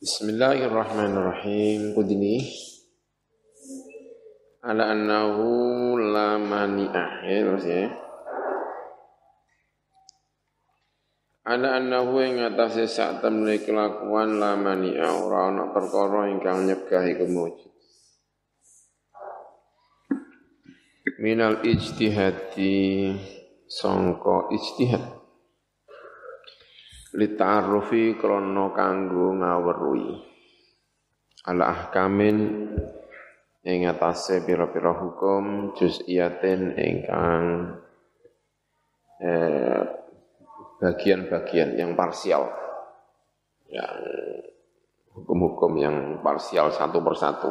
Bismillahirrahmanirrahim. Kudini ala annahu la mani'ah ya terus ya. Ala annahu ing atase sak temne kelakuan la mani'ah ora ana perkara ingkang nyegah iku mujud. Minal ijtihadi sangka ijtihad. Lita'arrufi krana kanggo ngaweruhi. Ala ahkamin ing atase pira-pira hukum juz'iyatin ingkang eh, bagian-bagian yang parsial. Yang hukum-hukum yang parsial satu persatu.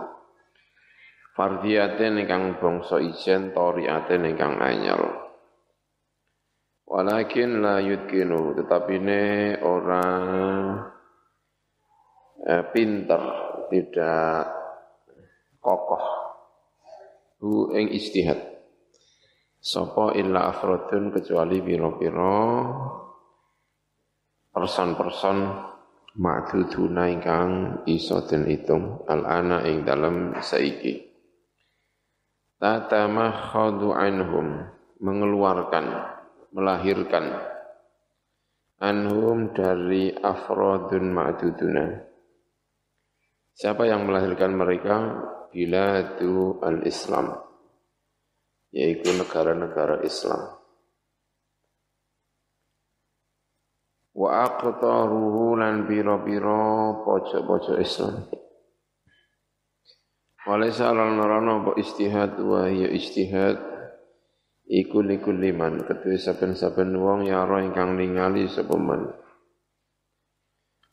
Fardiyatin ingkang bangsa ijen, toriatin ingkang anyar. Walakin la yudkinu, tetapi ini orang eh, pinter, tidak kokoh. Hu ing istihad. Sapa illa afrodun kecuali pira-pira person-person ma'duduna ingkang iso den hitung al-ana ing dalam saiki. Tatamakhadu anhum mengeluarkan melahirkan anhum dari afrodun ma'duduna siapa yang melahirkan mereka biladu al-Islam, yaitu negara-negara Islam. Wa aqtaruhu lan biro-biro pojok-pojok Islam. Walaysa alal narana apa istihad wa hiya istihad iku likulli man kedue saben-saben wong yara ingkang ningali sapa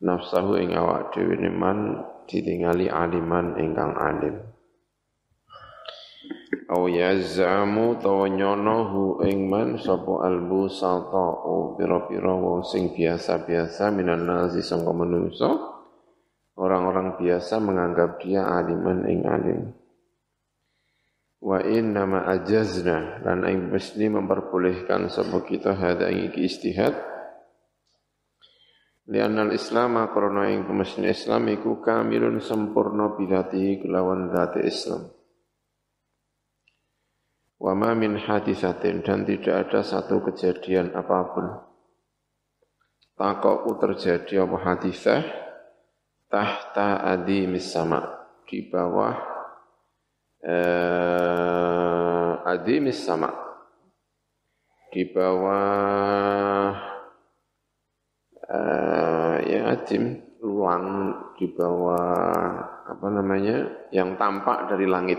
nafsahu ing awak dhewe man ditingali aliman ingkang alim. Au yaz'amu tawa nyono ing man sapa albu salta'u pira-pira wong sing biasa-biasa minan nasi sangka manungsa orang-orang biasa menganggap dia aliman ing alim wa inna ma ajazna dan ing mesti memperbolehkan sapa kita hada ing istihad Lianal Islam karena yang kemestian Islam iku kamilun sempurna bidati kelawan dati Islam. Wa ma min hadisatin dan tidak ada satu kejadian apa pun. Takoku terjadi apa hadisah tahta adi sama di bawah eh, adi sama. Di bawah uh, ya adim. Ruang di bawah apa namanya yang tampak dari langit.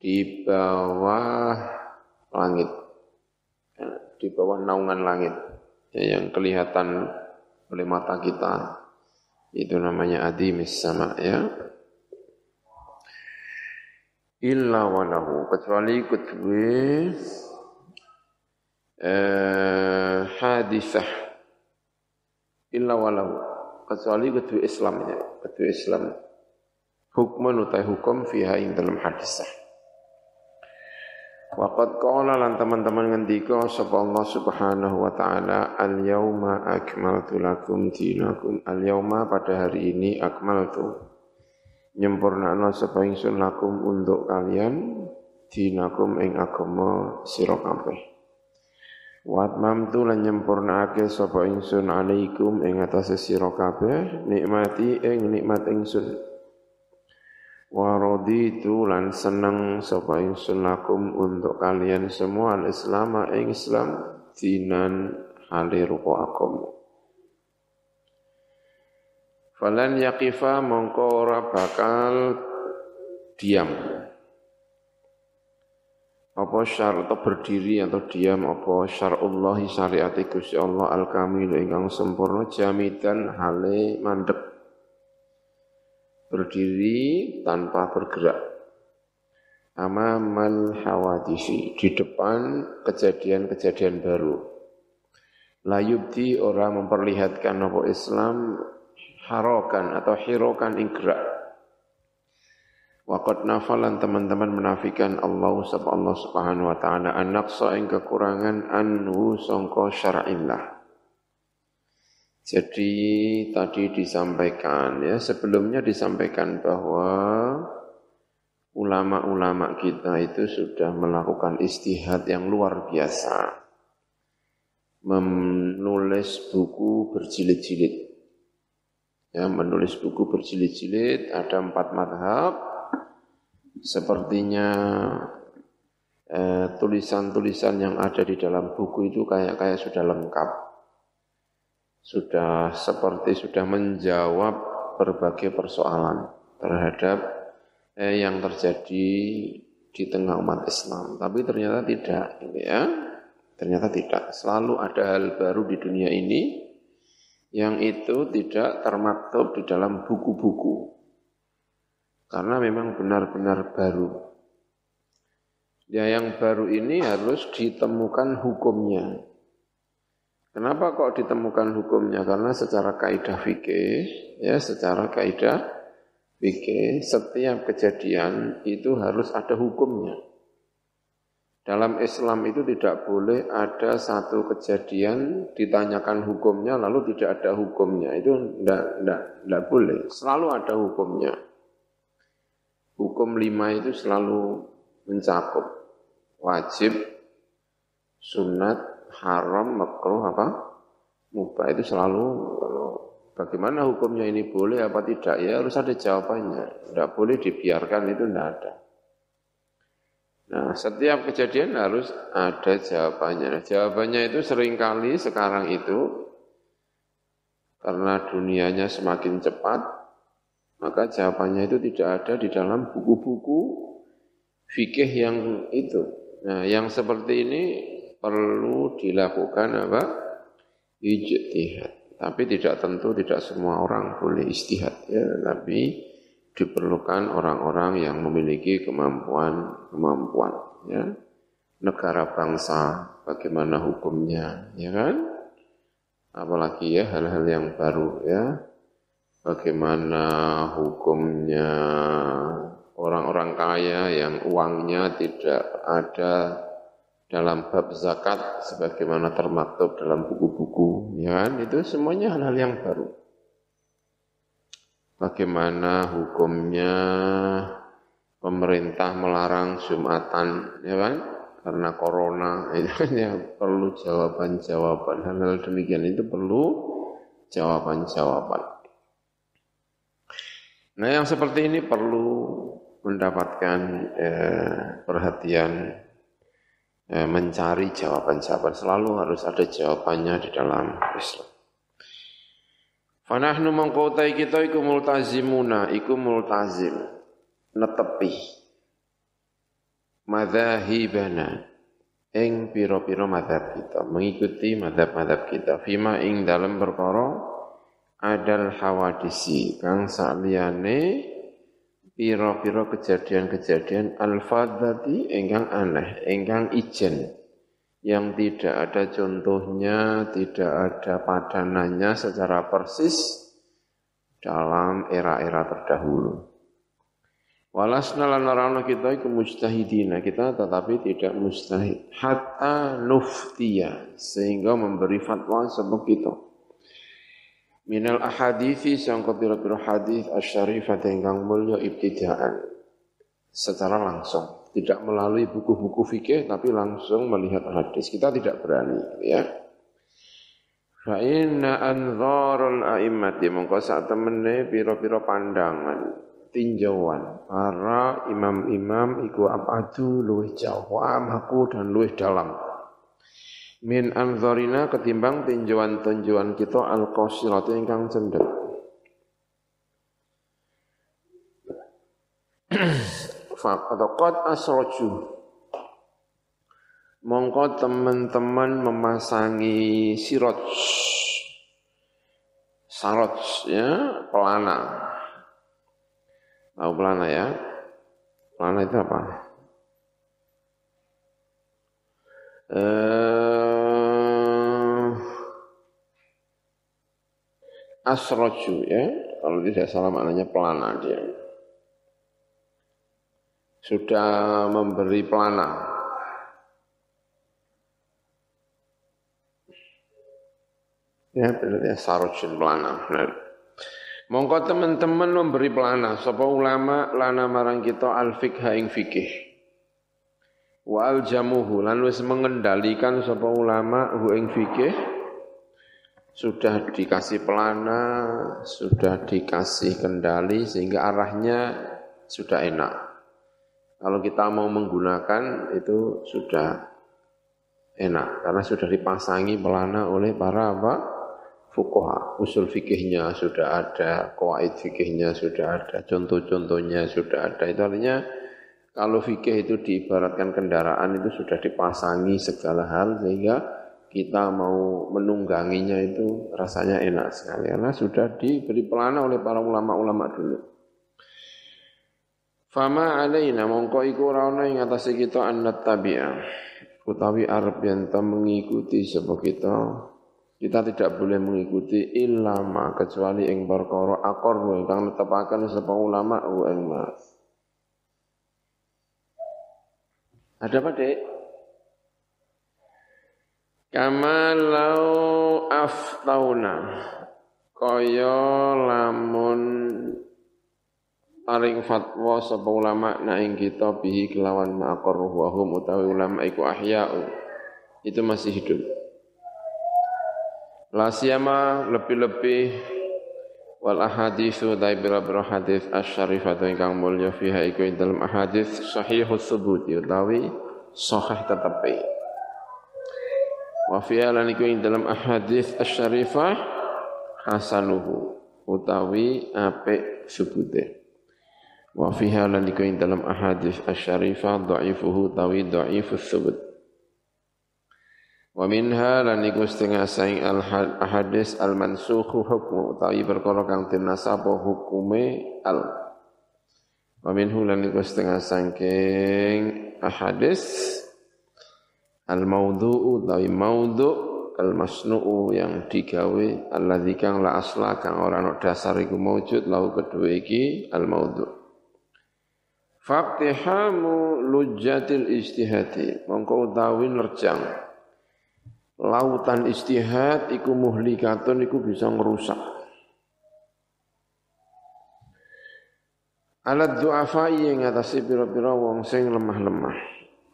Di bawah langit. Di bawah naungan langit. Ya, yang kelihatan oleh mata kita. Itu namanya adimis sama ya illa walahu kecuali kedua eh, hadisah illa walau kecuali kedua Islam ya, kedua Islam. Hukman utai hukum fiha ing dalam hadisah. Waqad qala lan teman-teman ngendika sapa Allah Subhanahu wa taala al yauma akmaltu lakum dinakum al yauma pada hari ini akmaltu nyempurnakno sapa ingsun lakum untuk kalian dinakum ing agama sira kabeh Wat mamtu lan nyempurnake sapa ingsun alaikum ing atase sira kabeh nikmati ing nikmat ingsun. Wa raditu lan seneng sapa ingsun lakum untuk kalian semua al-Islam ing Islam dinan hale rupa agama. Falan yaqifa mongko ora bakal diam. Apa syar atau berdiri atau diam apa syarullah syariat Gusti Allah al kamil ingkang sempurna jamidan hale mandek. Berdiri tanpa bergerak. Amamal hawadisi di depan kejadian-kejadian baru. Layubdi orang memperlihatkan apa Islam harokan atau hirokan ing gerak Waqad nafalan teman-teman menafikan Allah Subhanahu wa taala an-naqsa ing kekurangan anhu sangka syar'illah. Jadi tadi disampaikan ya sebelumnya disampaikan bahwa ulama-ulama kita itu sudah melakukan istihad yang luar biasa. Menulis buku berjilid-jilid. Ya, menulis buku berjilid-jilid ada empat madhab. Sepertinya eh, tulisan-tulisan eh, yang ada di dalam buku itu kayak kayak sudah lengkap sudah seperti sudah menjawab berbagai persoalan terhadap eh, yang terjadi di tengah umat Islam. Tapi ternyata tidak, ini ya. Ternyata tidak. Selalu ada hal baru di dunia ini yang itu tidak termaktub di dalam buku-buku. Karena memang benar-benar baru. Ya yang baru ini harus ditemukan hukumnya. Kenapa kok ditemukan hukumnya? Karena secara kaidah fikih, ya secara kaidah fikih, setiap kejadian itu harus ada hukumnya. Dalam Islam itu tidak boleh ada satu kejadian ditanyakan hukumnya lalu tidak ada hukumnya. Itu tidak, tidak, tidak boleh. Selalu ada hukumnya. Hukum lima itu selalu mencakup wajib, sunat, haram, makruh apa? Mubah itu selalu bagaimana hukumnya ini boleh apa tidak ya harus ada jawabannya. Tidak boleh dibiarkan itu tidak ada. Nah, setiap kejadian harus ada jawabannya. Nah, jawabannya itu sering kali sekarang itu karena dunianya semakin cepat, maka jawabannya itu tidak ada di dalam buku-buku fikih yang itu. Nah, yang seperti ini perlu dilakukan apa? Ijtihad. Tapi tidak tentu tidak semua orang boleh istihad ya, tapi diperlukan orang-orang yang memiliki kemampuan-kemampuan ya. Negara bangsa bagaimana hukumnya, ya kan? Apalagi ya hal-hal yang baru ya. Bagaimana hukumnya orang-orang kaya yang uangnya tidak ada dalam bab zakat sebagaimana termaktub dalam buku-buku ya kan itu semuanya hal-hal yang baru bagaimana hukumnya pemerintah melarang Jumatan ya kan karena corona itu kan ya perlu jawaban-jawaban hal-hal demikian itu perlu jawaban-jawaban nah yang seperti ini perlu mendapatkan eh, perhatian Eh, mencari jawaban-jawaban. Selalu harus ada jawabannya di dalam Islam. Fanahnu mengkotai kita iku multazimuna, iku multazim. Netepi. Madhahibana. Ing piro-piro madhab kita. Mengikuti madhab-madhab kita. Fima ing dalam perkara adal hawadisi. Kang sakliyane piro-piro kejadian-kejadian al-fadhati enggang aneh, enggang ijen yang tidak ada contohnya, tidak ada padanannya secara persis dalam era-era terdahulu. Walasna lan narana kita iku mujtahidina, kita tetapi tidak mustahid. Hatta nuftiya, sehingga memberi fatwa sebab kita. Minal ahadithi sangka pira-pira hadis asyarifah ingkang mulya ibtidaan. Secara langsung tidak melalui buku-buku fikih tapi langsung melihat hadis. Kita tidak berani ya. Fa inna anzarul a'immati mongko sak temene pira-pira pandangan tinjauan. Para imam-imam iku abadu luwih jauh amhaku dan luwih dalam. Min anzarina ketimbang tinjauan-tinjauan kita al-qasirati ingkang cendek. Faqad asraju Mongko teman-teman memasangi siroj saroj ya pelana. Tahu pelana ya? Pelana itu apa? Eh asroju ya, kalau tidak salah maknanya pelana dia. Sudah memberi pelana. Ya benar ya sarojin pelana. Benar. Mongko teman-teman memberi pelana sapa ulama lana marang kita al fikha ing fikih. Wa al jamuhu lan mengendalikan sapa ulama hu ing fikih sudah dikasih pelana, sudah dikasih kendali sehingga arahnya sudah enak. Kalau kita mau menggunakan itu sudah enak karena sudah dipasangi pelana oleh para apa? fukoha, usul fikihnya sudah ada, kawaid fikihnya sudah ada, contoh-contohnya sudah ada. Itu artinya kalau fikih itu diibaratkan kendaraan itu sudah dipasangi segala hal sehingga kita mau menungganginya itu rasanya enak sekali karena sudah diberi pelana oleh para ulama-ulama dulu. Fama alaina mongko iku ora ana ing atase kita annat tabi'ah utawi arep yen mengikuti sebab kita kita tidak boleh mengikuti ilama kecuali ing perkara akor ingkang netepaken sapa ulama wa Ada apa, Dek? Kama lau aftauna kaya lamun paring fatwa sapa ulama na ing kita bihi kelawan ma'aqar wa hum utawi ulama iku ahya'u. Itu masih hidup. La siyama lebih-lebih wal ahaditsu dai bira-bira hadis asy-syarifatu ingkang mulya fiha iku ing dalam ahadits sahihus subut utawi sahih tetapi wa fiha lan iku ing dalam ahadits asy-syarifah hasanuhu utawi apik subute wa fiha lan iku ing dalam ahadits asy-syarifah dhaifuhu utawi dhaifus subut. Wa minha lan iku setengah saing al hadis al mansukhu hukmu utawi perkara kang hukume al. Wa minhu lan iku setengah saking ahadis al maudhu'u utawi maudhu' al masnu'u yang digawe alladzi kang la asla kang ora ana dasar iku maujud lahu kedua iki al maudhu' Faktihamu lujjatil istihati mongko utawi nerjang lautan istihad iku muhlikatun iku bisa ngerusak. Alat du'afa yang ngatasi pira-pira wong sing lemah-lemah.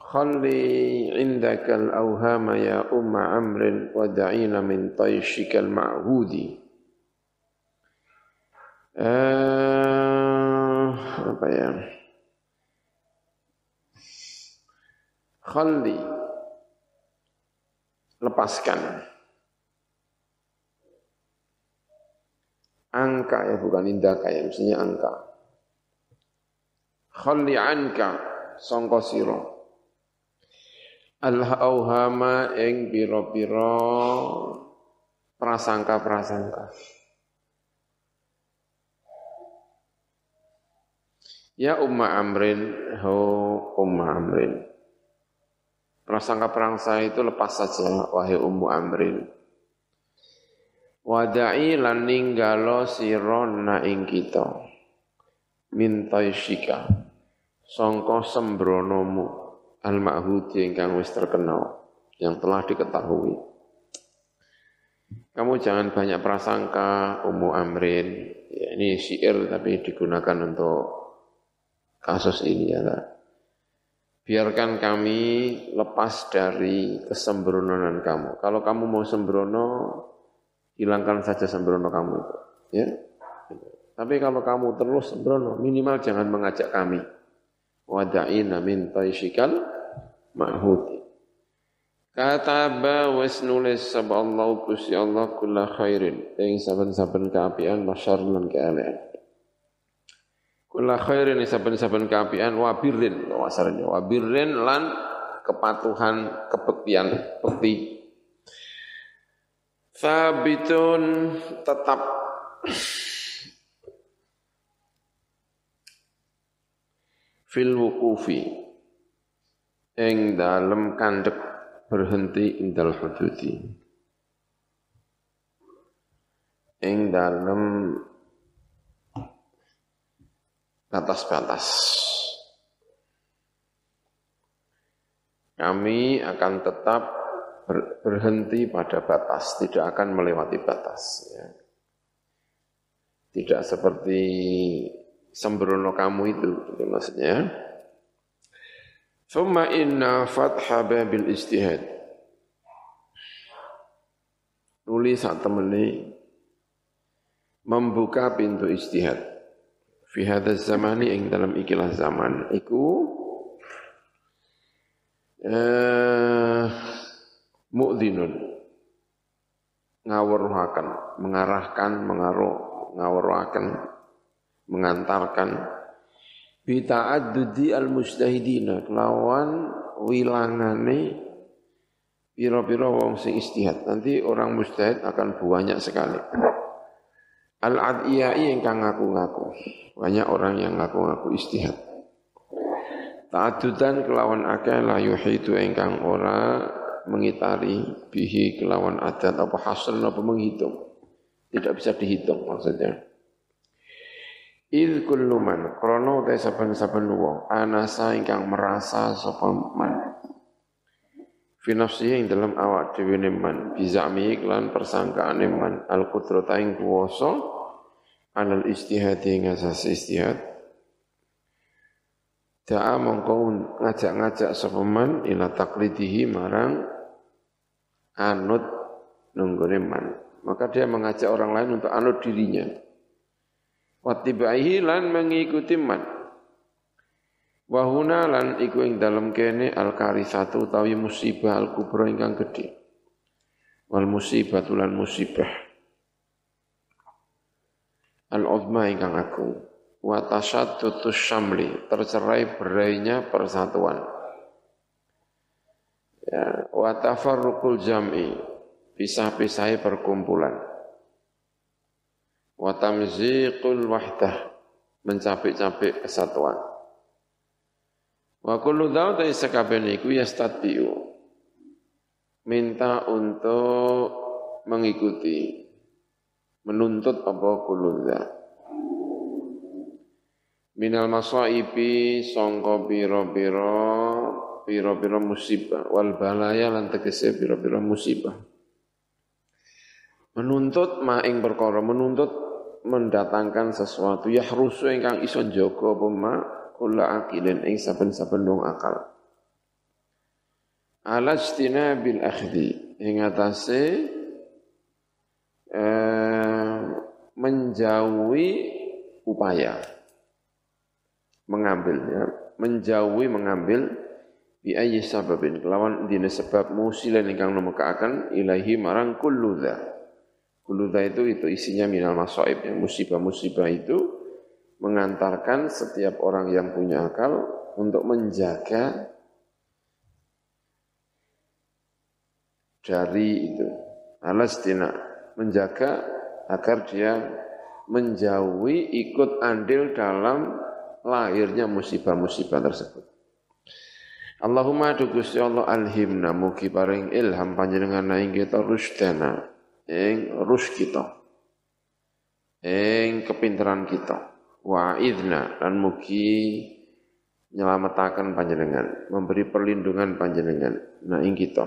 Khalli indakal awhama ya umma amrin wa da'ina min tayshikal ma'hudi. Uh, apa ya? Khalli lepaskan. Angka ya bukan indaka ya, mestinya angka. Khalli anka sangka sira. Al-auhama ing pira-pira prasangka-prasangka. Ya Umma Amrin, ho Umma Amrin. Prasangka perangsa itu lepas saja, wahai Ummu Amrin. Wada'i lan ninggalo sirona ing kita. Mintai shika. Songko sembronomu. Al-ma'hudi ingkang wis terkenal. Yang telah diketahui. Kamu jangan banyak prasangka Ummu Amrin. Ya, ini syair tapi digunakan untuk kasus ini ya. Tak? Biarkan kami lepas dari kesembronoan kamu. Kalau kamu mau sembrono, hilangkan saja sembrono kamu itu. Ya. Tapi kalau kamu terus sembrono, minimal jangan mengajak kami. Wada'ina min taishikal ma'hudi. Kataba wis nulis sapa Allah Gusti Allah kula khairin ing saben-saben kaapian masyar lan. Kula khairin saben-saben kaapian wa birrin wasarnya lan kepatuhan kebektian bekti. Fabitun tetap. Fil wukufi ing dalem kandek berhenti indal hududi ing dalem batas-batas. Kami akan tetap berhenti pada batas, tidak akan melewati batas. Ya. Tidak seperti sembrono kamu itu, itu maksudnya. Thumma inna fatha babil istihad. Nulis saat temani membuka pintu istihad. Fi hadha zamani ing dalam ikilah zaman iku eh, ngawuruhaken mengarahkan mengaruh ngawuruhaken mengantarkan bita'addudi al-mustahidina kelawan wilangane pira-pira wong sing istihad. Nanti orang mustahid akan banyak sekali. Al-adiyai ingkang ngaku-ngaku. Banyak orang yang ngaku-ngaku istihad. Ta'adudan kelawan akeh la yuhidu ingkang ora mengitari bihi kelawan adat apa hasil apa menghitung. Tidak bisa dihitung maksudnya. Il kullu man krana te saben-saben wong anasa ingkang merasa sapa fi nafsihi ing dalam awak dhewe man. Bizami iklan persangkaane man. Al qudrata ing kuwasa. Alal istihad ing asas istihad Da'a mongko ngajak-ngajak sapa man ila taklidihi marang anut nunggone man. Maka dia mengajak orang lain untuk anut dirinya. Watibaihi lan mengikuti man. Wahuna lan iku ing kene al karisatu utawi musibah al kubra ingkang gedhe. Wal musibah tulan musibah. Al uzma ingkang agung. Wa tasyaddutus syamli, tercerai berainya persatuan. Ya, wa jam'i, pisah-pisahnya perkumpulan wa tamziqul wahdah mencapik-capik kesatuan wa kullu dzauta sakabene iku yastati'u. Minta untuk mengikuti. Menuntut apa kullu minal masaibi sangka pira-pira pira-pira musibah. Wal balaya lan tegese pira-pira musibah. Menuntut maing perkara menuntut mendatangkan sesuatu. Ya harusu ingkang iso jaga apa ma kula akilin ing saben-saben dong akal. Ala bil akhdi ing atase eh, menjauhi upaya. Mengambil ya. Menjauhi mengambil bi ayyi sababin. Kelawan dina sebab musilan ingkang numekaaken ilahi marang kullu Kuluda itu itu isinya minal masoib, yang musibah-musibah itu mengantarkan setiap orang yang punya akal untuk menjaga dari itu. Alastina menjaga agar dia menjauhi ikut andil dalam lahirnya musibah-musibah tersebut. Allahumma adu Gusti Allah alhimna mugi paring ilham panjenengan ing kita rusdana ing rus kita ing kepinteran kita wa idna dan mugi nyelamataken panjenengan memberi perlindungan panjenengan. Na ing kita.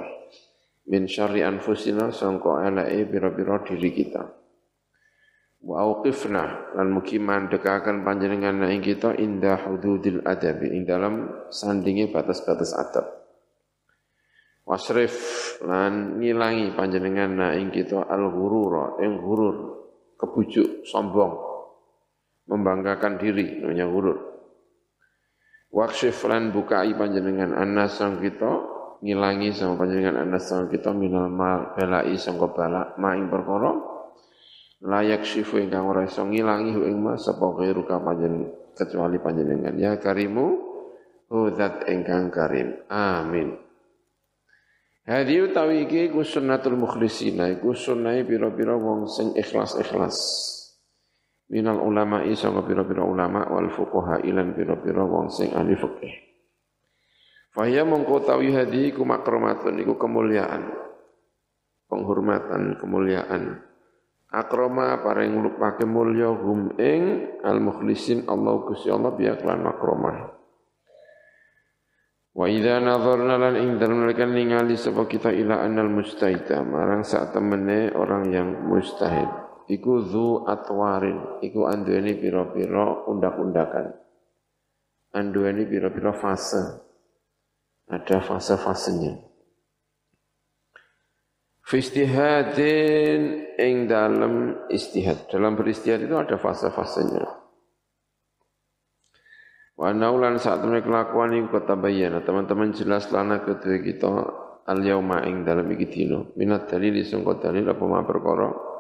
Min syarri anfusina sangka eleke pira-pira diri kita. Wa auqifna lan mugi mandekaken panjenengan na ing kita indah hududil adabi ing dalam sandinge batas-batas adab. Wasrif lan ngilangi panjenengan na ing kita al ghurura ing ghurur kebujuk sombong membanggakan diri namanya ghurur wakshif lan bukai panjenengan anas sang kita ngilangi sama panjenengan anas sang kita minal mal belai sangka bala ma ing perkara. Layak syifu ingkang ora iso ngilangi ing ma sapa ghairuka panjenengan kecuali panjenengan. Ya karimu hudat ingkang karim. Amin. Hadi utawi iki ku sunnatul mukhlisina iku sunnahe pira-pira wong sing ikhlas-ikhlas. Minal ulama sanga pira-pira ulama wal fuqaha ilan pira-pira wong sing ahli fikih. Fahya mongko tawi hadi makromatun iku kemuliaan. Penghormatan, kemuliaan. Akroma paring lupake mulya hum ing al mukhlisin Allah Gusti Allah biya kelan makromah. Wa idza nadharna lan ing dalem ningali sapa kita ila annal mustahida marang sak temene orang yang mustahil iku zu atwarin. Iku anduweni pira-pira undak-undakan. Anduweni pira-pira fase. Ada fase-fasenya. Fistihadin ing dalam istihad. Dalam beristihad itu ada fase-fasenya. Wa naulan saat temen kelakuan iku ketabayana teman-teman jelas lana kedua kita al yauma ing dalam iki minat dalil sangka dalil apa ma perkara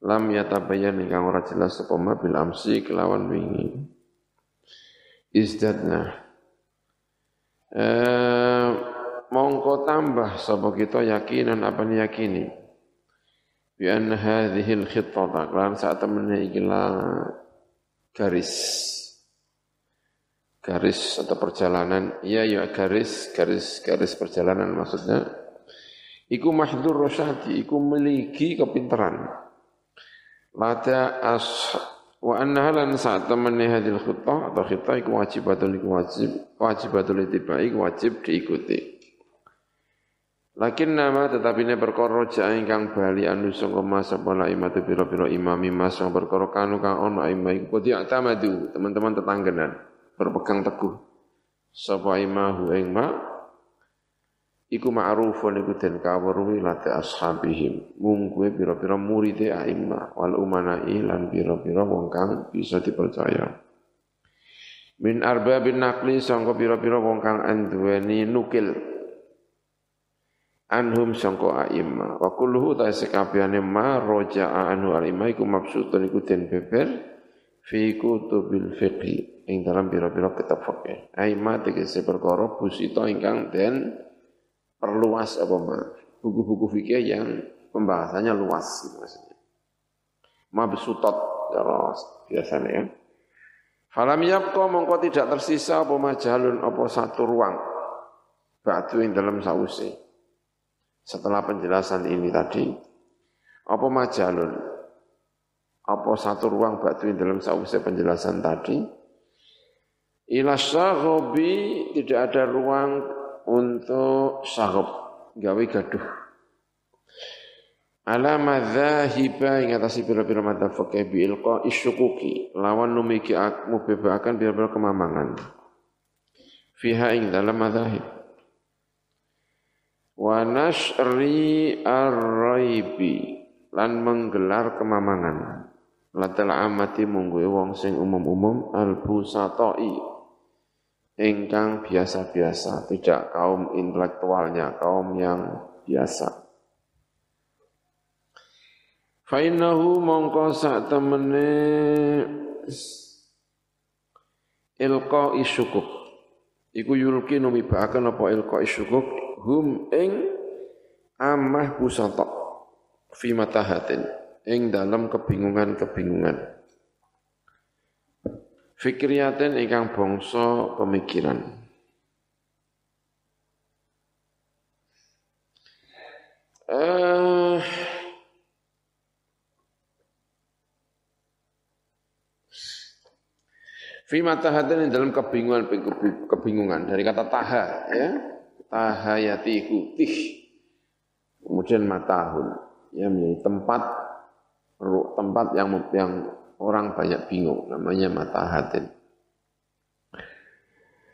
lam yatabayyan ingkang ora jelas apa ma bil amsi kelawan wingi. Izdadna. Eh mongko tambah sapa kita yakinan apa yakini bi anna hadhihi al khittata lan saat temen iki garis. Garis atau perjalanan. Iya ya garis garis garis perjalanan maksudnya. Iku mahdur rosyati iku memiliki kepintaran lada as wa anna halan saat temannya hadil khutbah atau khutbah iku wajibatul iku wajib wajibatul iku wajib diikuti. Lakin nama tetapi ini perkara roja ingkang bali anu sangka mas apa imatu pira-pira imami mas yang perkara kanu kang ono imam iku podi atamadu teman-teman tetanggenan berpegang teguh. Sapa imahu ing iku ma'rufun iku den kawruhi late ashabihim. Mung kuwe pira-pira aimma wal umanai lan pira-pira wong kang bisa dipercaya. Min arbabin naqli sangka pira-pira wong kang anduweni nukil. Anhum sangka aimma wa kulluhu ta sekabehane ma roja'a anhu al iku maksudun iku den beber fi kutubil fiqhi ing dalam biro-biro kitab fikih. Aima tegese perkara busita ingkang den perluas apa buku-buku fikih yang pembahasannya luas gitu maksudnya. Mabsutat cara biasanya ya. Falam yabqa mongko tidak tersisa apa majalun apa satu ruang batu yang dalam sausi. Setelah penjelasan ini tadi, apa majalun? Apa satu ruang batu yang dalam sausi penjelasan tadi? Ila sagobi tidak ada ruang untuk sagob, gawe gaduh. Ala madzahiba ing atas pira-pira madzhab fikih bi ilqa isyukuki lawan numiki mubebakan pira-pira kemamangan. Fiha ing dalam madzhab. Wa ar-raibi lan menggelar kemamangan. Latal amati munggu wong sing umum-umum al-busatai ingkang biasa-biasa, tidak kaum intelektualnya, kaum yang biasa. Fainahu mongko sak temene ilqa isyukuk. Iku yulki numibakan apa ilqa isyukuk hum ing amah pusata fi matahatin ing dalam kebingungan-kebingungan. Fikriyatin ingkang bangsa pemikiran. Eh, Fima tahatin dalam kebingungan kebingungan. Dari kata taha ya. Tahayati tih. Kemudian matahun ya menjadi tempat tempat yang yang orang banyak bingung namanya mata hatin.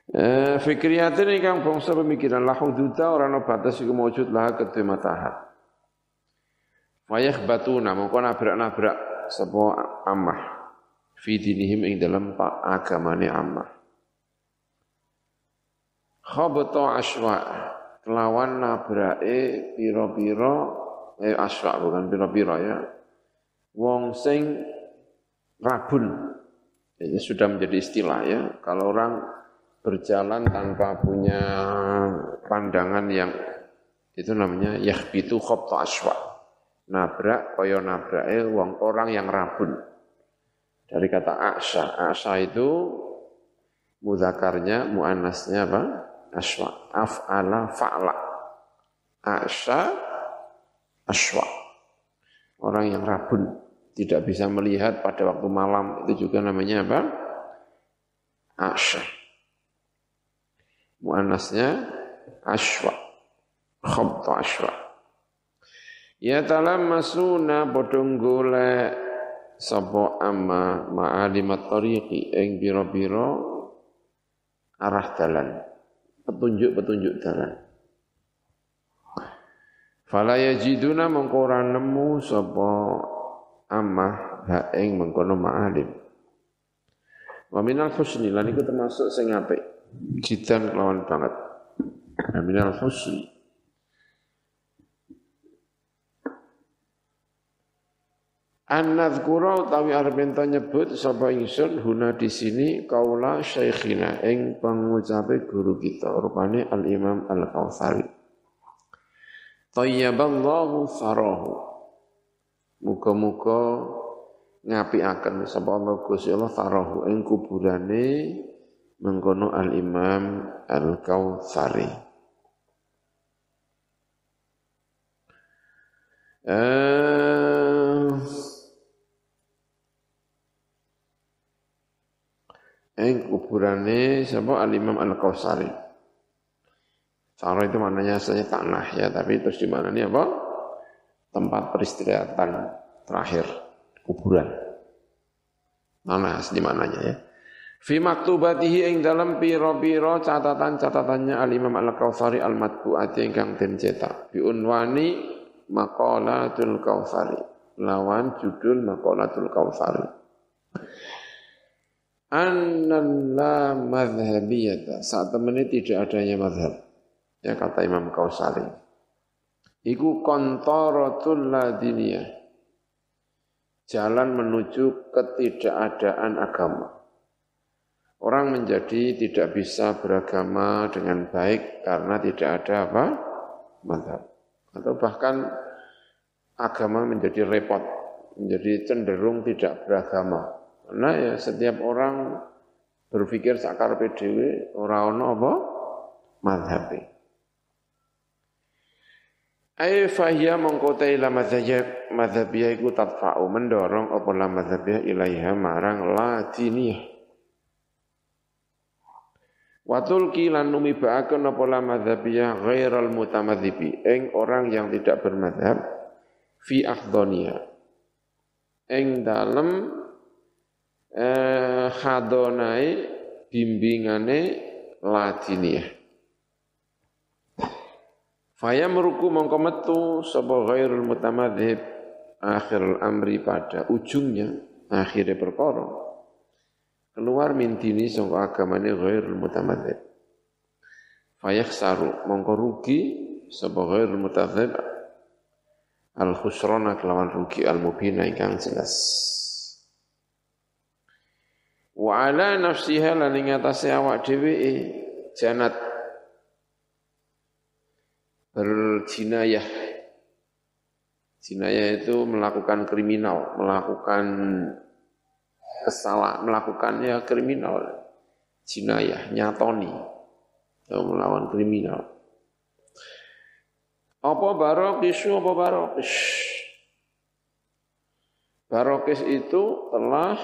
Eh, fikriyatin ini kang bangsa pemikiran lah hududa orang no batas iku mawujud lah kedua mata hat. Fayah batuna mongko nabrak-nabrak sebuah amah fi dinihim ing dalam pak agamane amah. Khabata aswa kelawan nabrake pira-pira eh aswa bukan pira-pira ya. Wong sing rabun. Ini sudah menjadi istilah ya. Kalau orang berjalan tanpa punya pandangan yang itu namanya yahbitu khobta aswa. Nabrak kaya nabrake wong orang yang rabun. Dari kata aksa. Aksa itu muzakarnya, muannasnya apa? Aswa. Af'ala fa'la. Aksa aswa. Orang yang rabun tidak bisa melihat pada waktu malam itu juga namanya apa? Asya. Muannasnya aswa. Khabta aswa. Ya talam masuna bodong golek sapa amma ma'alimat tariqi ing biro-biro arah dalan petunjuk-petunjuk dalan Fala yajiduna mengko ora nemu sapa amah ha ing mengkono ma'alim Wa minal husni lan iku termasuk sing apik jidan kelawan banget Wa minal husni An nadhkura utawi arep ento nyebut sapa ingsun huna di sini kaula syekhina ing pengucape guru kita rupane Al Imam Al Kautsari. Tayyaballahu farahu. Muga-muga ngapiaken sapa Allah Gusti Allah farahu ing kuburane mengkono Al Imam Al Kautsari. Eh ing kuburane sapa Al Imam Al Kausari. Saro itu maknanya asalnya tanah ya, tapi terus di mana ini apa? Tempat peristirahatan terakhir kuburan. Tanah asli mananya ya. Fi maktubatihi ing dalam piro-piro catatan-catatannya Al-Imam Al-Kautsari Al-Matbu'ati ingkang den cetak. Bi unwani Maqalatul Kautsari. Lawan judul Maqalatul Kautsari annan la madhabiyata saat temennya tidak adanya madhab ya kata Imam Kausari iku kontorotul ladiniyah. Jalan menuju ketidakadaan agama. Orang menjadi tidak bisa beragama dengan baik karena tidak ada apa? Madhab. Atau bahkan agama menjadi repot menjadi cenderung tidak beragama. Karena ya setiap orang berpikir sakar PDW orang apa? Madhabi. Ai fahya mengkotai la madhab madhabiyah iku tadfa'u mendorong apa la madhabiyah ilaiha marang la diniyah. Watul kilan numibaaken apa la madhabiyah ghairal mutamadhibi ing orang yang tidak bermadhab fi akhdoniya ing dalem eh, khadonai bimbingane ladiniyah. Faya meruku mongko metu sapa ghairul mutamadzhib akhir amri pada ujungnya akhirnya perkara keluar mintini sangka agamane ghairul mutamadzhib. saru mongko rugi sapa ghairul mutamadzhib al khusrana kelawan rugi al mubina ingkang jelas. Wa ala nafsiha lan ing atase awak dhewe janat berjinayah. Jinayah itu melakukan kriminal, melakukan kesalahan, melakukan ya kriminal. Jinayah, nyatoni, atau melawan kriminal. Apa barokis, apa barokis? Barokis itu telah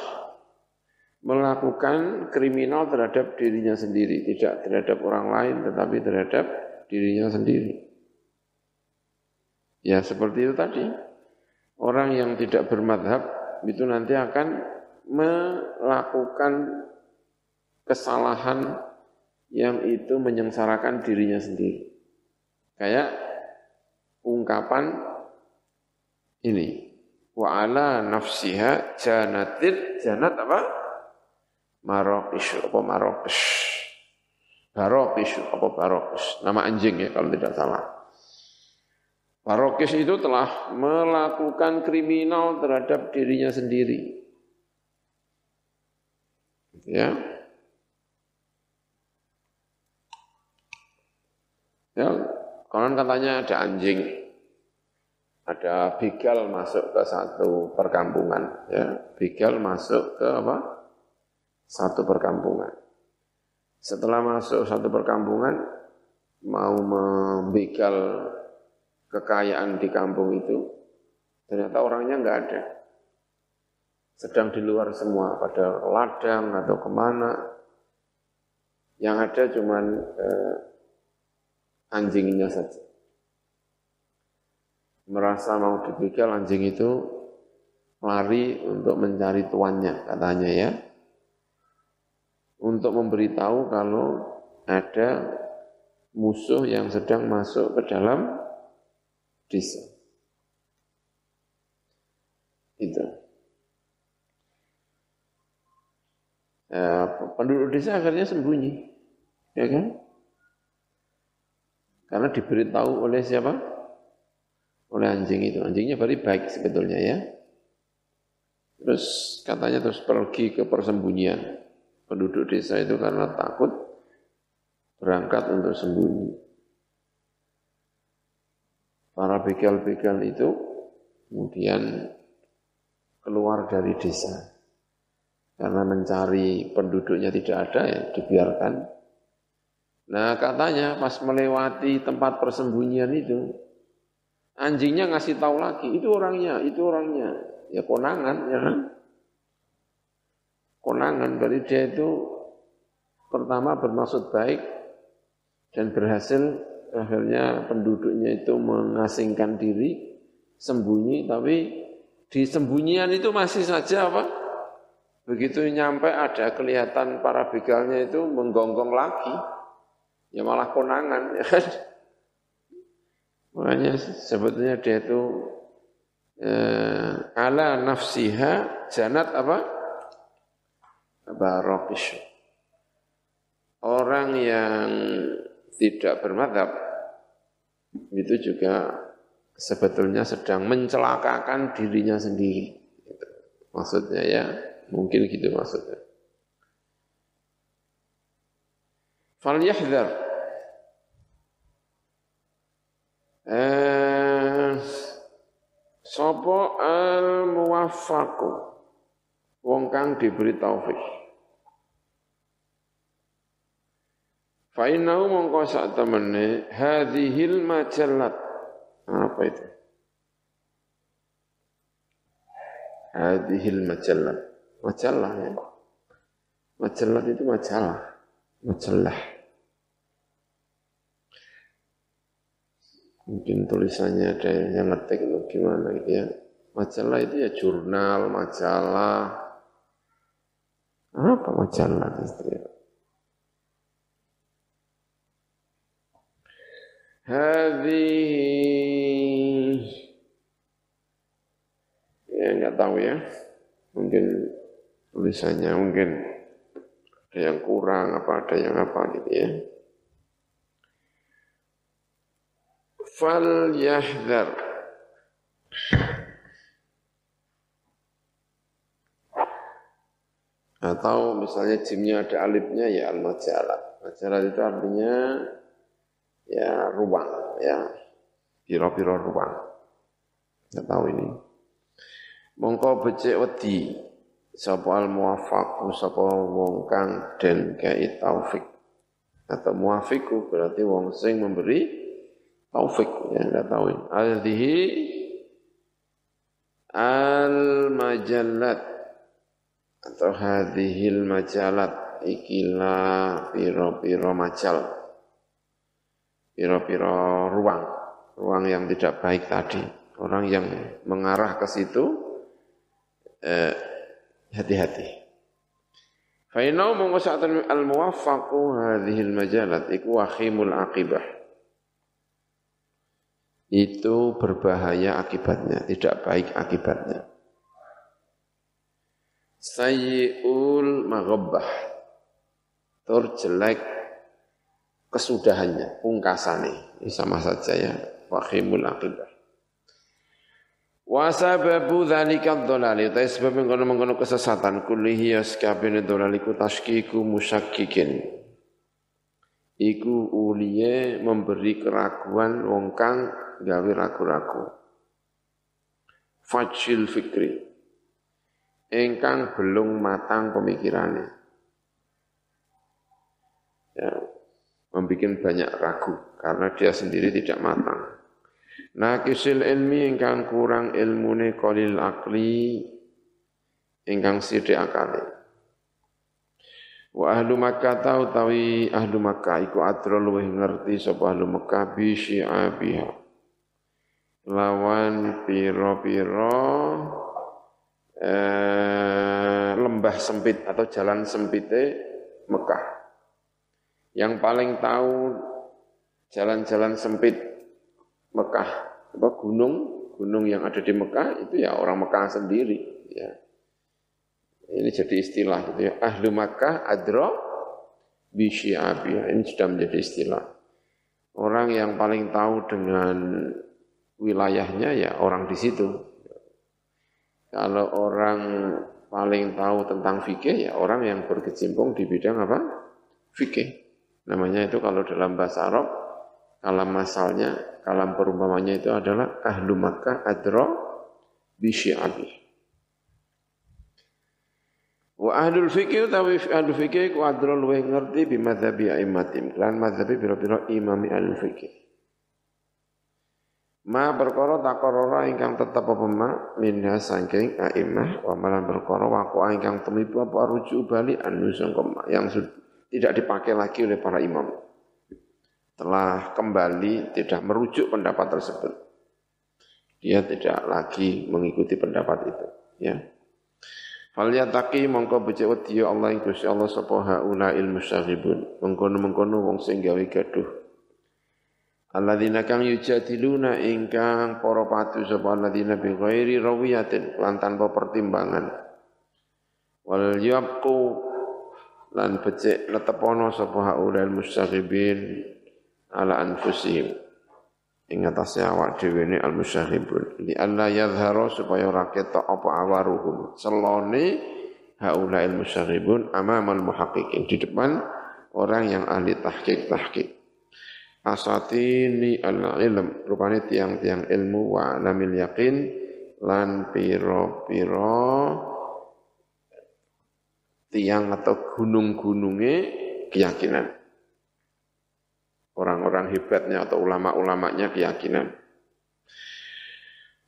melakukan kriminal terhadap dirinya sendiri, tidak terhadap orang lain, tetapi terhadap dirinya sendiri. Ya seperti itu tadi. Orang yang tidak bermadhab itu nanti akan melakukan kesalahan yang itu menyengsarakan dirinya sendiri. Kayak ungkapan ini. Wa ala nafsiha janatil, janat apa? Marokis apa Marokis. Barokis apa Barokis. Nama anjing ya kalau tidak salah. Barokis itu telah melakukan kriminal terhadap dirinya sendiri. Ya. Ya, konon katanya ada anjing, ada begal masuk ke satu perkampungan, ya, begal masuk ke apa? satu perkampungan. Setelah masuk satu perkampungan, mau membegal kekayaan di kampung itu, ternyata orangnya nggak ada. Sedang di luar semua, pada ladang atau ke mana. Yang ada cuman eh, anjingnya saja. Merasa mau dibegal anjing itu lari untuk mencari tuannya katanya ya. Untuk memberitahu kalau ada musuh yang sedang masuk ke dalam desa. Itu. Ya, penduduk desa akhirnya sembunyi. Ya kan? Karena diberitahu oleh siapa? Oleh anjing itu. Anjingnya very baik sebetulnya ya. Terus katanya terus pergi ke persembunyian penduduk desa itu karena takut berangkat untuk sembunyi. Para begal-begal itu kemudian keluar dari desa. Karena mencari penduduknya tidak ada ya dibiarkan. Nah katanya pas melewati tempat persembunyian itu, anjingnya ngasih tahu lagi, itu orangnya, itu orangnya. Ya konangan, ya kan? Konangan, berarti dia itu pertama bermaksud baik dan berhasil akhirnya penduduknya itu mengasingkan diri, sembunyi, tapi di sembunyian itu masih saja apa? Begitu nyampe ada kelihatan para begalnya itu menggonggong lagi, ya malah konangan, ya kan? Makanya sebetulnya dia itu eh, ala nafsiha janat apa? Barokish. Orang yang tidak bermadhab itu juga sebetulnya sedang mencelakakan dirinya sendiri. Maksudnya ya, Mungkin gitu maksudnya. Falyahdhar. Eh, Sopo al muwaffaqu wong kang diberi taufik. Fa innahu mongko sak temene hadhil majallat. Apa itu? Hadhil majallat majalah ya. Majalah itu majalah. Majalah. Mungkin tulisannya ada yang ngetik itu gimana gitu ya. Majalah itu ya jurnal, majalah. Apa majalah itu? Hadhi ya nggak tahu ya mungkin tulisannya mungkin ada yang kurang apa ada yang apa gitu ya. Fal yahdar atau misalnya jimnya ada alifnya ya al-majalah. Majalah itu artinya ya ruang ya. Piro-piro ruang. Tidak tahu ini. Mongko becek wedi. Sapa al muwaffaq sapa wong kang den kai taufik. Atau muwafiku berarti wong sing memberi taufik ya enggak tahu ini. Aldihi al majallat atau hadhil majalat ikilah piro-piro majal piro-piro ruang ruang yang tidak baik tadi orang yang mengarah ke situ eh, hati-hati. Fainau mongko al-muwaffaqu hadhil majalat iku wakhimul akibah. Itu berbahaya akibatnya, tidak baik akibatnya. Sayyi'ul maghabbah. Tur jelek kesudahannya, pungkasane. Ini sama saja ya, wakhimul akibah. Wa sababu dzalika dhalali ta sebab mengkono-mengkono kesesatan kullihi yaskabine dhalaliku tashkiku musyakkikin. Iku uliye memberi keraguan wong kang gawe ragu-ragu. Fajil fikri. Engkang belum matang pemikirannya. Ya, membuat banyak ragu karena dia sendiri tidak matang. Nakisil ilmi ingkang kurang ilmune qalil akli ingkang sithik akale. Wa ahlu Makkah tahu tawi ahlu Makkah iku adro luwih ngerti sapa ahlu Makkah bi syi'abiha. Lawan piro-piro eh, lembah sempit atau jalan sempite Mekah. Yang paling tahu jalan-jalan sempit Mekah, apa gunung, gunung yang ada di Mekah itu ya orang Mekah sendiri, ya. Ini jadi istilah gitu ya. Ahlu Makkah adro bisyi'abiyah. Ini sudah menjadi istilah. Orang yang paling tahu dengan wilayahnya ya orang di situ. Kalau orang paling tahu tentang fikih ya orang yang berkecimpung di bidang apa? Fikih. Namanya itu kalau dalam bahasa Arab, kalam masalnya, kalam perumpamannya itu adalah ahlu Makkah adro bisyi'abiyah. Wa ahlul fikih utawi ahlul fikih ku adro luweh ngerti bi madzhabi aimatim lan madzhabi pira-pira imami ahlul fikih. Ma perkara takorora ingkang tetep apa ma minha saking aimah wa malan perkara waqo ingkang temibu apa rujuk bali anu sangka yang tidak dipakai lagi oleh para imam. Telah kembali tidak merujuk pendapat tersebut. Dia tidak lagi mengikuti pendapat itu, ya. Falyataki mongko becik wedi ya Allah ing Gusti Allah sapa haula ilmu syaribun. Mengkono-mengkono wong sing gawe gaduh. Alladzina kang yujadiluna ingkang para patu sapa alladzina bi ghairi rawiyatin lan tanpa pertimbangan. Wal lan becik netepono sapa haula ilmu syaribin ala anfusihim. Ing atase awak dhewe ne al musyahibun li alla yadhharu supaya ora ketok apa awaruhum. Selone haula al musyahibun amamal muhaqqiqin. Di depan orang yang ahli tahqiq tahqiq. Asatini al ilm rupane tiang-tiang ilmu wa alamil yakin lan piro-piro tiang atau gunung-gununge keyakinan orang-orang hebatnya atau ulama-ulamanya keyakinan.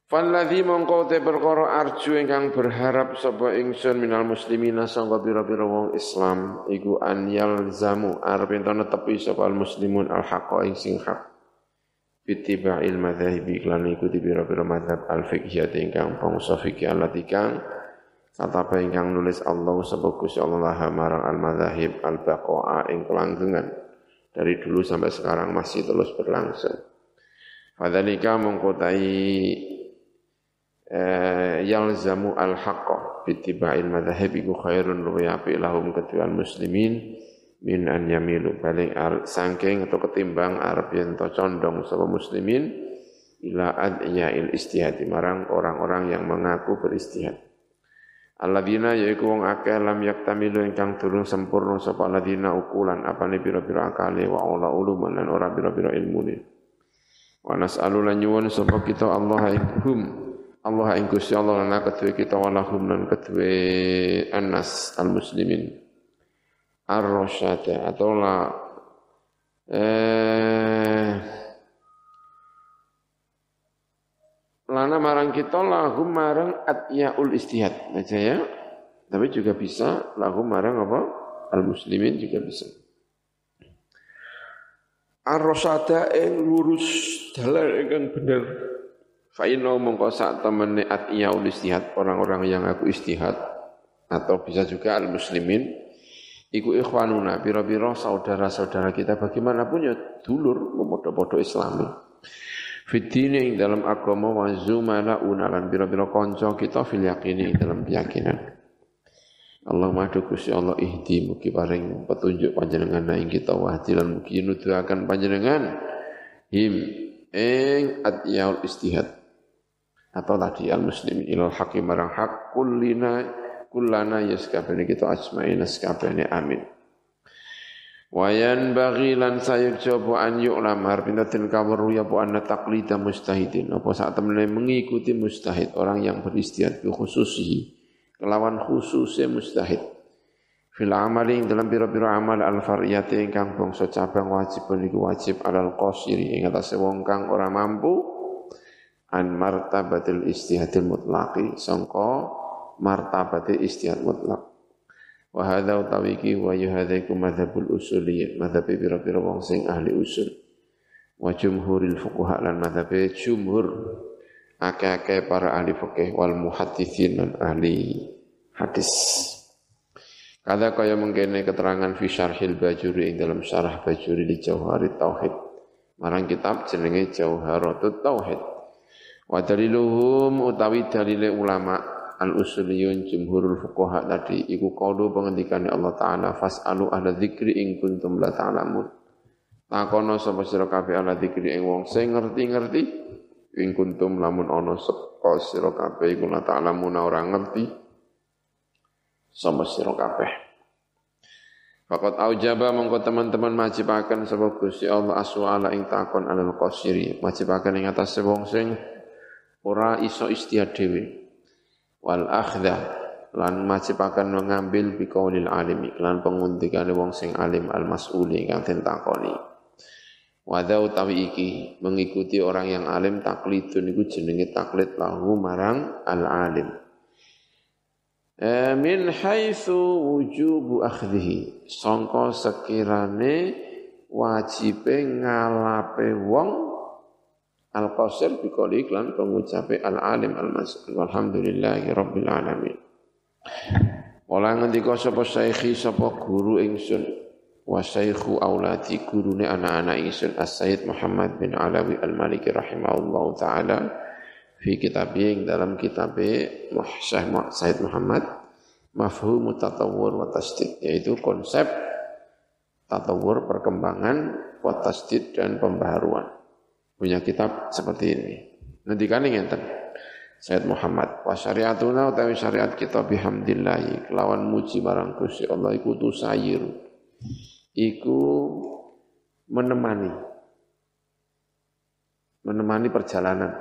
Falladhi mongko te perkara arju ingkang berharap sapa ingsun minal muslimina sangka pira-pira wong Islam iku an yalzamu arep ento netepi sapa muslimun al haqqa ing sing hak bitiba'il madzahibi lan ikuti pira-pira madzhab al fiqhiyah ingkang bangsa fikih allati kata ingkang nulis Allah sapa Gusti Allah marang al madzahib al baqa'a ing kelanggengan dari dulu sampai sekarang masih terus berlangsung. Fadzalika mengkotai eh, yalzamu al-haqqa bitiba'il madhahib iku khairun luwi lahum ketuan muslimin min an yamilu balik sangking atau ketimbang arab yang condong sama muslimin ila ad'iyail istihadi marang orang-orang yang mengaku beristihad. Alladzina yaiku wong akeh lam yaktamilu ingkang durung sempurna sapa alladzina ukulan apane pira-pira akale wa ula uluman lan ora pira-pira ilmune. Wa nas'alu lan nyuwun sapa kita Allah hum Allah ing Gusti Allah lan kedue kita walahum lan kedue annas al muslimin ar-rasyada atau la eh lana marang kita lahum marang atyaul istihad aja ya. Tapi juga bisa lahum marang apa? Al muslimin juga bisa. Ar-rasada ing lurus dalan ingkang bener. Fa inna mongko sak temene atyaul istihad orang-orang yang aku istihad atau bisa juga al muslimin iku ikhwanuna pira-pira saudara-saudara kita bagaimanapun ya dulur padha-padha islami Fitini ing dalam agama wa zumala unalan bira-bira konco kita fil yakini dalam keyakinan. Allah madu Gusti Allah ihdi mugi paring petunjuk panjenengan ing kita wahdi lan mugi nuduhaken panjenengan. Him ing atyaul istihad. Atau tadi al muslimin ilal hakim marang hak kullina kullana yaskabene kita asma'ina skabene amin Wayan bagi lan sayuk coba an yu'lam harpinatin kawaru ya bu anna taklida mustahidin. Apa saat temene mengikuti mustahid, orang yang beristihad bi khususi, kelawan khususnya mustahid. Fil amali dalam biro-biro amal al fariyati ingkang bangsa cabang wajib niku wajib alal qasiri ing atase wong kang ora mampu an martabatil istihadil mutlaqi sangka martabatil istihad mutlak. Wa hadza utawi wa yuhadzaiku madzhabul usuliyyin, madzhab pira-pira wong sing ahli usul. Wa jumhuril fuqaha lan madzhab jumhur akeh-akeh para ahli fikih wal muhadditsin lan ahli hadis. Kada kaya mengkene keterangan fi syarhil bajuri ing dalam syarah bajuri di jauhari tauhid. Marang kitab jenenge Jauharatut Tauhid. Wa daliluhum utawi dalile ulama al-usuliyun jumhurul fuqaha tadi. Iku qaulu pengendikane Allah taala fasalu ahla dzikri in kuntum la ta'lamun. Takono sapa sira kabeh ahla dzikri ing wong sing ngerti-ngerti in kuntum lamun ana sapa sira kabeh iku la ta'lamun ora ngerti. Sama sira kabeh. Fakat aujaba mongko teman-teman majibakan sebab Gusti Allah aswala ing takon alal qasiri. Majibakan ing atas wong sing ora iso istiad wal akhdha lan majibakan mengambil biqaulil alim lan penguntikane wong sing alim al mas'uli kang den takoni Wadha utawi iki mengikuti orang yang alim taklidun iku jenenge taklid lahu marang al alim. E, min haitsu wujubu akhdhihi sangka sekirane wajibe ngalape wong Al-Qasir biqali iklan pengucape al-alim al-mas'ul walhamdulillahi rabbil alamin. Ola ngendika sapa syaikhi sapa guru ingsun wa syaikhu auladi gurune anak-anak ingsun As-Sayyid Muhammad bin Alawi Al-Maliki rahimahullahu taala fi kitab yang dalam kitab Syekh Sayyid Muhammad mafhum tatawur wa tasdid yaitu konsep tatawur perkembangan wa tasdid dan pembaharuan punya kitab seperti ini. Nanti kan ngenten. Sayyid Muhammad wa syariatuna utawi syariat kita bihamdillahi kelawan muji marang Gusti Allah iku sayir. Iku menemani menemani perjalanan.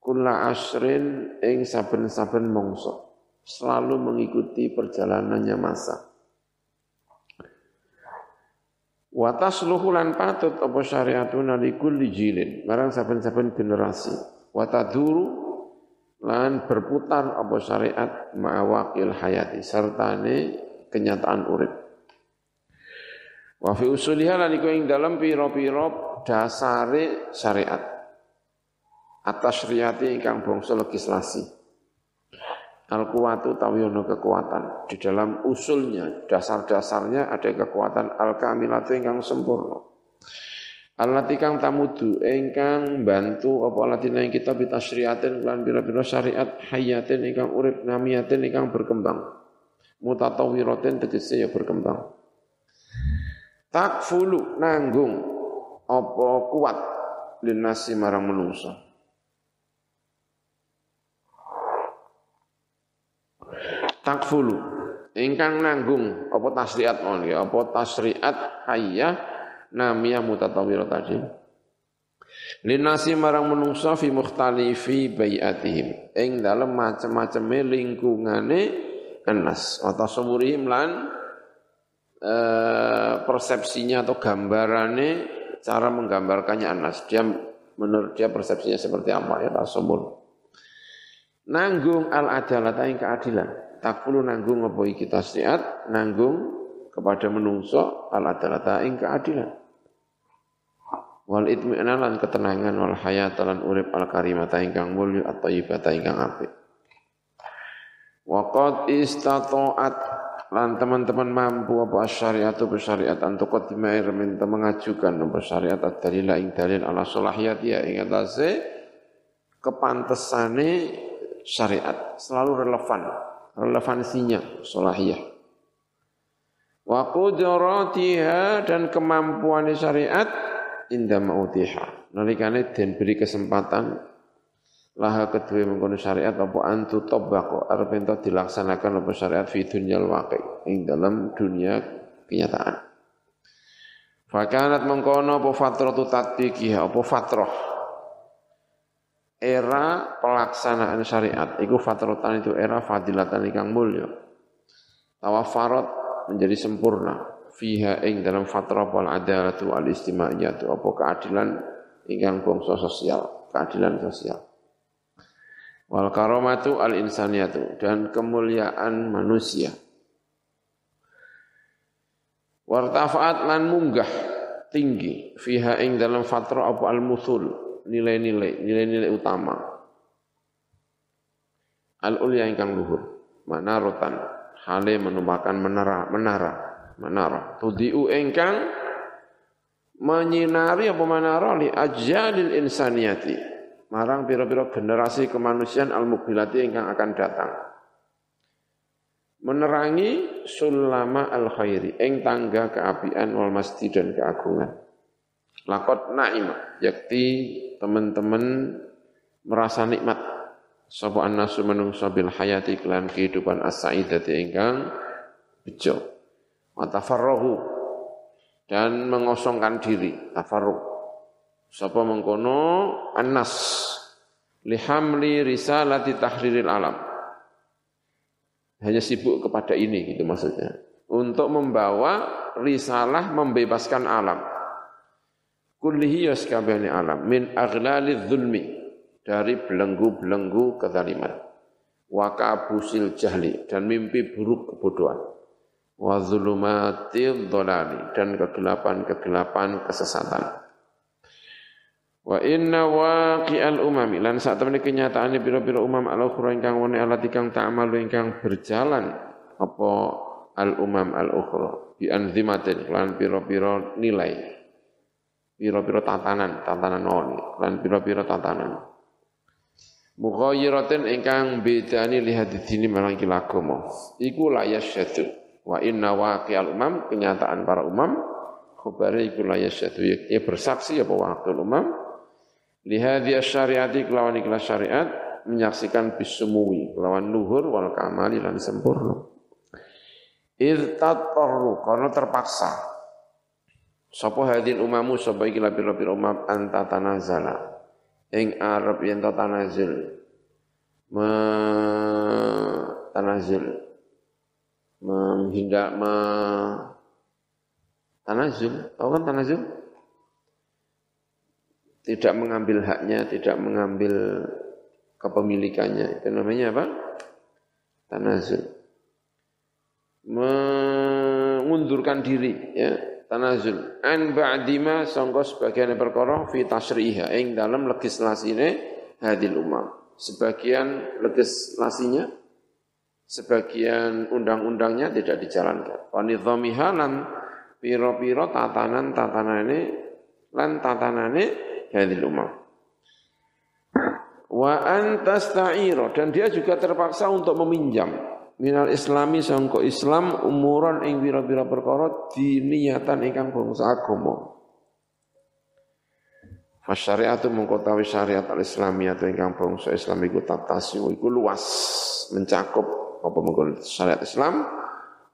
Kula asrin ing saben-saben mongso selalu mengikuti perjalanannya masa. Wa tasluhu lan patut apa syariatuna li kulli jilin, marang saben-saben generasi. Wa taduru lan berputar apa syariat ma'awakil hayati sertane kenyataan urip. Wa fi usuliha lan iku ing dalem pira-pira dasare syariat. Atas syariati ingkang bangsa legislasi. Al-kuwatu tawiyono kekuatan. Di dalam usulnya, dasar-dasarnya ada kekuatan al-kamilatu ingkang sempurna. Allati kang tamudu ingkang bantu apa latina yang kita bitasriatin lan pira-pira syariat hayatin ingkang urip namiyatin ingkang berkembang. Mutatawiratin tegese ya berkembang. Takfulu nanggung apa kuat linasi marang menungso. Takfulu. Ingkang nanggung apa tasriat mon ya apa tasriat hayya namiyah mutatawwir tadi. Linasi marang menungsa fi mukhtalifi bai'atihim ing dalem macam-macame lingkungane anas. Atau sumurihim lan e, persepsinya atau gambarannya cara menggambarkannya anas. Dia menurut dia persepsinya seperti apa ya tasawur nanggung al adalah ing keadilan takulu nanggung apa iki tasniat nanggung kepada menungso al adalata ing keadilan. Wal itmi'nan lan ketenangan wal hayat lan urip al karimata ingkang mulya at thayyibata ingkang apik. Wa qad istata'at lan teman-teman mampu apa syariat itu syariat antuk qadima minta mengajukan apa syariat dalil ing dalil ala salahiyati ya ing atase kepantesane syariat selalu relevan relevansinya solahiyah. Wa qudratiha dan kemampuan syariat inda mautiha. Nalikane den beri kesempatan laha kedua mengkono syariat apa antu tobako arep ento dilaksanakan apa syariat fi dunyal waqi ing dalam dunia kenyataan. Fakanat mengkono apa fatratu tatbiqiha apa fatrah era pelaksanaan syariat. Iku fatrotan itu era fadilatan ikang mulya. Tawafarat menjadi sempurna. Fiha ing dalam fatrah wal adalatu al istimaiyatu. Apa keadilan ingkang bangsa sosial. Keadilan sosial. Wal karamatu al insaniyatu. Dan kemuliaan manusia. Wartafaat lan munggah tinggi. Fiha ing dalam fatra apa al-muthul nilai-nilai nilai-nilai utama. Al-ulya ingkang luhur. Manarotan. Hale menumpakan menara menara menara. Tudiu ingkang menyinari apa menara li ajalil insaniyati. Marang pira-pira generasi kemanusiaan al-mubilati ingkang akan datang. Menerangi sulama al khairi ing tangga keapian wal masjid dan keagungan lakot naim. Yakti teman-teman merasa nikmat. Sapa annasu menungso bil hayati kelan kehidupan as-saidati ingkang bejo. Matafarrahu dan mengosongkan diri. Tafarruh. Sapa mengkono annas. Lihamli risalati tahriril alam. Hanya sibuk kepada ini gitu maksudnya. Untuk membawa risalah membebaskan alam. Kullihi yaskabani alam. Min aghlali zulmi dari belenggu-belenggu kezaliman. Wa kabusil jahli. Dan mimpi buruk kebodohan. Wa zulumatil dolali dan kegelapan-kegelapan kesesatan. Wa inna waqi'al umami. Lan saat temen kenyataane pira-pira umam al ukhra ingkang wene alat ingkang ta'malu ingkang berjalan. Apa al umam al ukhra bi anzimatin. Lan pira-pira nilai pira-pira tatanan tatanan oni lan pira-pira tatanan Mughayyiratin ingkang bedani lihat dini marang agama iku la yasyadu wa inna waqi'al umam kenyataan para umam. Khabare iku la yasyadu ya bersaksi apa waqtul umam? Lihadi syariati kelawan ikhlas syariat menyaksikan bisumui kelawan luhur wal kamali lan sempurna. Irtatarru karena terpaksa. Sapa hadin umamu sapa iki lapir-lapir umam anta tanazala. Ing Arab yen tanazil. Me tanazil. Menghindak me tanazul. Tahu kan tanazul? tidak mengambil haknya, tidak mengambil kepemilikannya. Itu namanya apa? Tanazul. Mengundurkan diri, ya, tanazul. An ba'dima sangka sebagian perkara fi tasriha ing dalam legislasine hadil umam. Sebagian legislasinya sebagian undang-undangnya tidak dijalankan. Wanidhamiha lan piro-piro tatanan-tatanane lan tatanane hadil umam. Wa antasta'ira dan dia juga terpaksa untuk meminjam minal islami sangko Islam umuran ing bira-bira perkara diniyatan ingkang bangsa agama. Fasyariatu mengkotawi syariat al-islamiyah ingkang bangsa Islam iku tatasi iku luas mencakup apa mengkon syariat Islam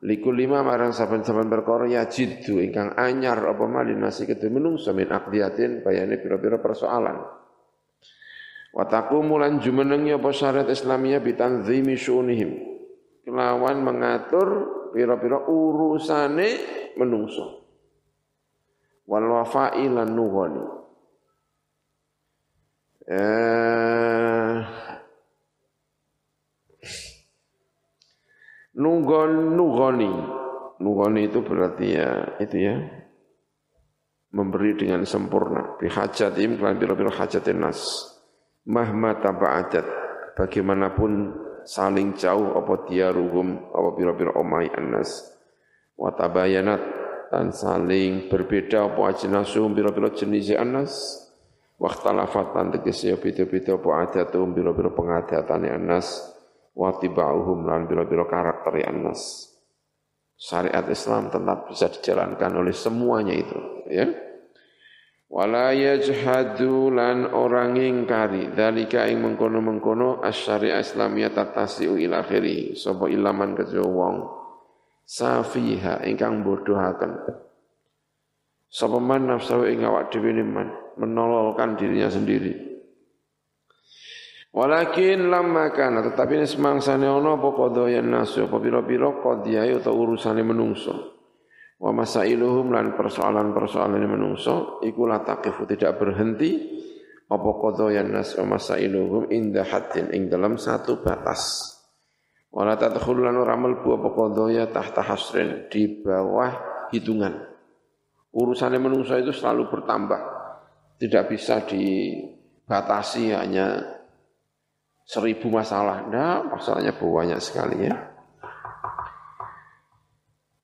Likul lima marang saben-saben perkara ya jiddu ingkang anyar apa malin nasi ketu menungso min aqdiyatin bayane pira-pira persoalan. Wa mulan jumenengi apa syariat Islamiyah bitanzimi syunihim. Kelawan mengatur pira-pira urusane menungso. Wal wafa'i lan nughani. Eh, nugoni. Nugoni itu berarti ya itu ya memberi dengan sempurna. Bihajatim kelan biro-biro hajatin nas. Mahma taba'adat. Bagaimanapun saling jauh apa diaruhum apa biro-biro omai anas. Watabayanat dan saling berbeda apa ajnasum biro-biro jenis anas. Waktalafat dan tegesi beda-beda apa adatum biro-biro pengadatan anas watiba'uhum lan biro-biro karakter ya nas. Syariat Islam tetap bisa dijalankan oleh semuanya itu, ya. Wala yajhadu lan orang ingkari dalika ing mengkono-mengkono asyariah Islamiyah tatasiu ila akhiri. Sapa ilaman kejo wong. Safiha ingkang bodohaken. Sapa man nafsu ing awak dhewe menololkan dirinya sendiri. Walakin lama kana tetapi ini semangsane ana apa qadaya nasu apa pira-pira qadiyah atau urusane menungso. Wa masailuhum lan persoalan-persoalan menungso iku la taqifu tidak berhenti apa qadaya nas wa masailuhum inda haddin ing dalam satu batas. Wala tadkhul lan ora mlebu apa qadaya tahta hasrin di bawah hitungan. Urusannya manusia itu selalu bertambah. Tidak bisa dibatasi hanya seribu masalah. Nah, masalahnya banyak sekali ya.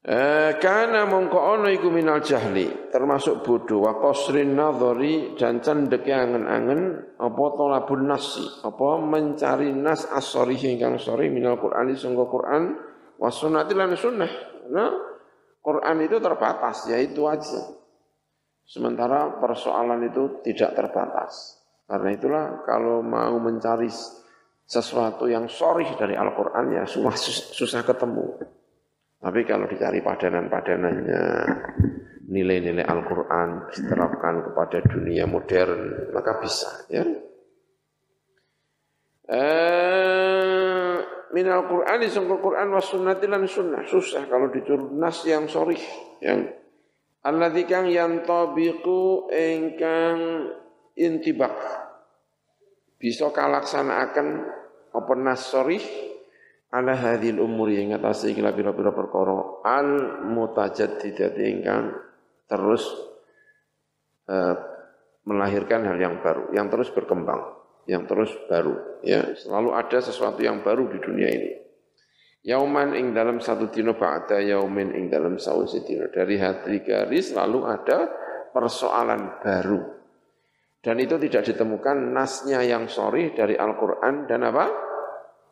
Eh, karena mongko ono iku minal jahli termasuk bodoh wa qasrin nadhari dan cendek angen-angen apa talabun nasi apa mencari nas as-sharih ingkang sore minal Qur'ani sangka Qur'an wa sunnati lan sunnah. Nah Quran itu terbatas ya itu aja. Sementara persoalan itu tidak terbatas. Karena itulah kalau mau mencari sesuatu yang sorih dari Al-Quran ya susah, susah ketemu tapi kalau dicari padanan-padanannya, nilai-nilai Al-Quran diterapkan kepada dunia modern, maka bisa. Ya. Eh, min Al-Quran, disangka Quran was sunnati lan sunnah. Susah kalau dicurut nas yang sorih. Yang Alladzi kang yantabiqu ingkang intibak. Bisa kalaksanaaken apa nas sorih ala hadhil umuri ing atase iki pira-pira perkara al mutajaddidati ingkang terus uh, melahirkan hal yang baru, yang terus berkembang, yang terus baru. Ya, selalu ada sesuatu yang baru di dunia ini. Yauman ing dalam satu dino ba'da yaumin ing dalam sausi dino. Dari hati garis selalu ada persoalan baru. Dan itu tidak ditemukan nasnya yang sorry dari Al-Quran dan apa?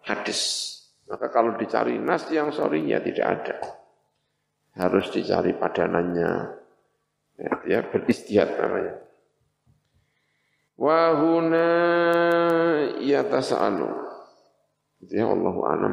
Hadis. Maka kalau dicari nas yang sorry ya tidak ada. Harus dicari padanannya. Ya, ya namanya. Wahuna yatasa'alu. Itu ya Allah alam.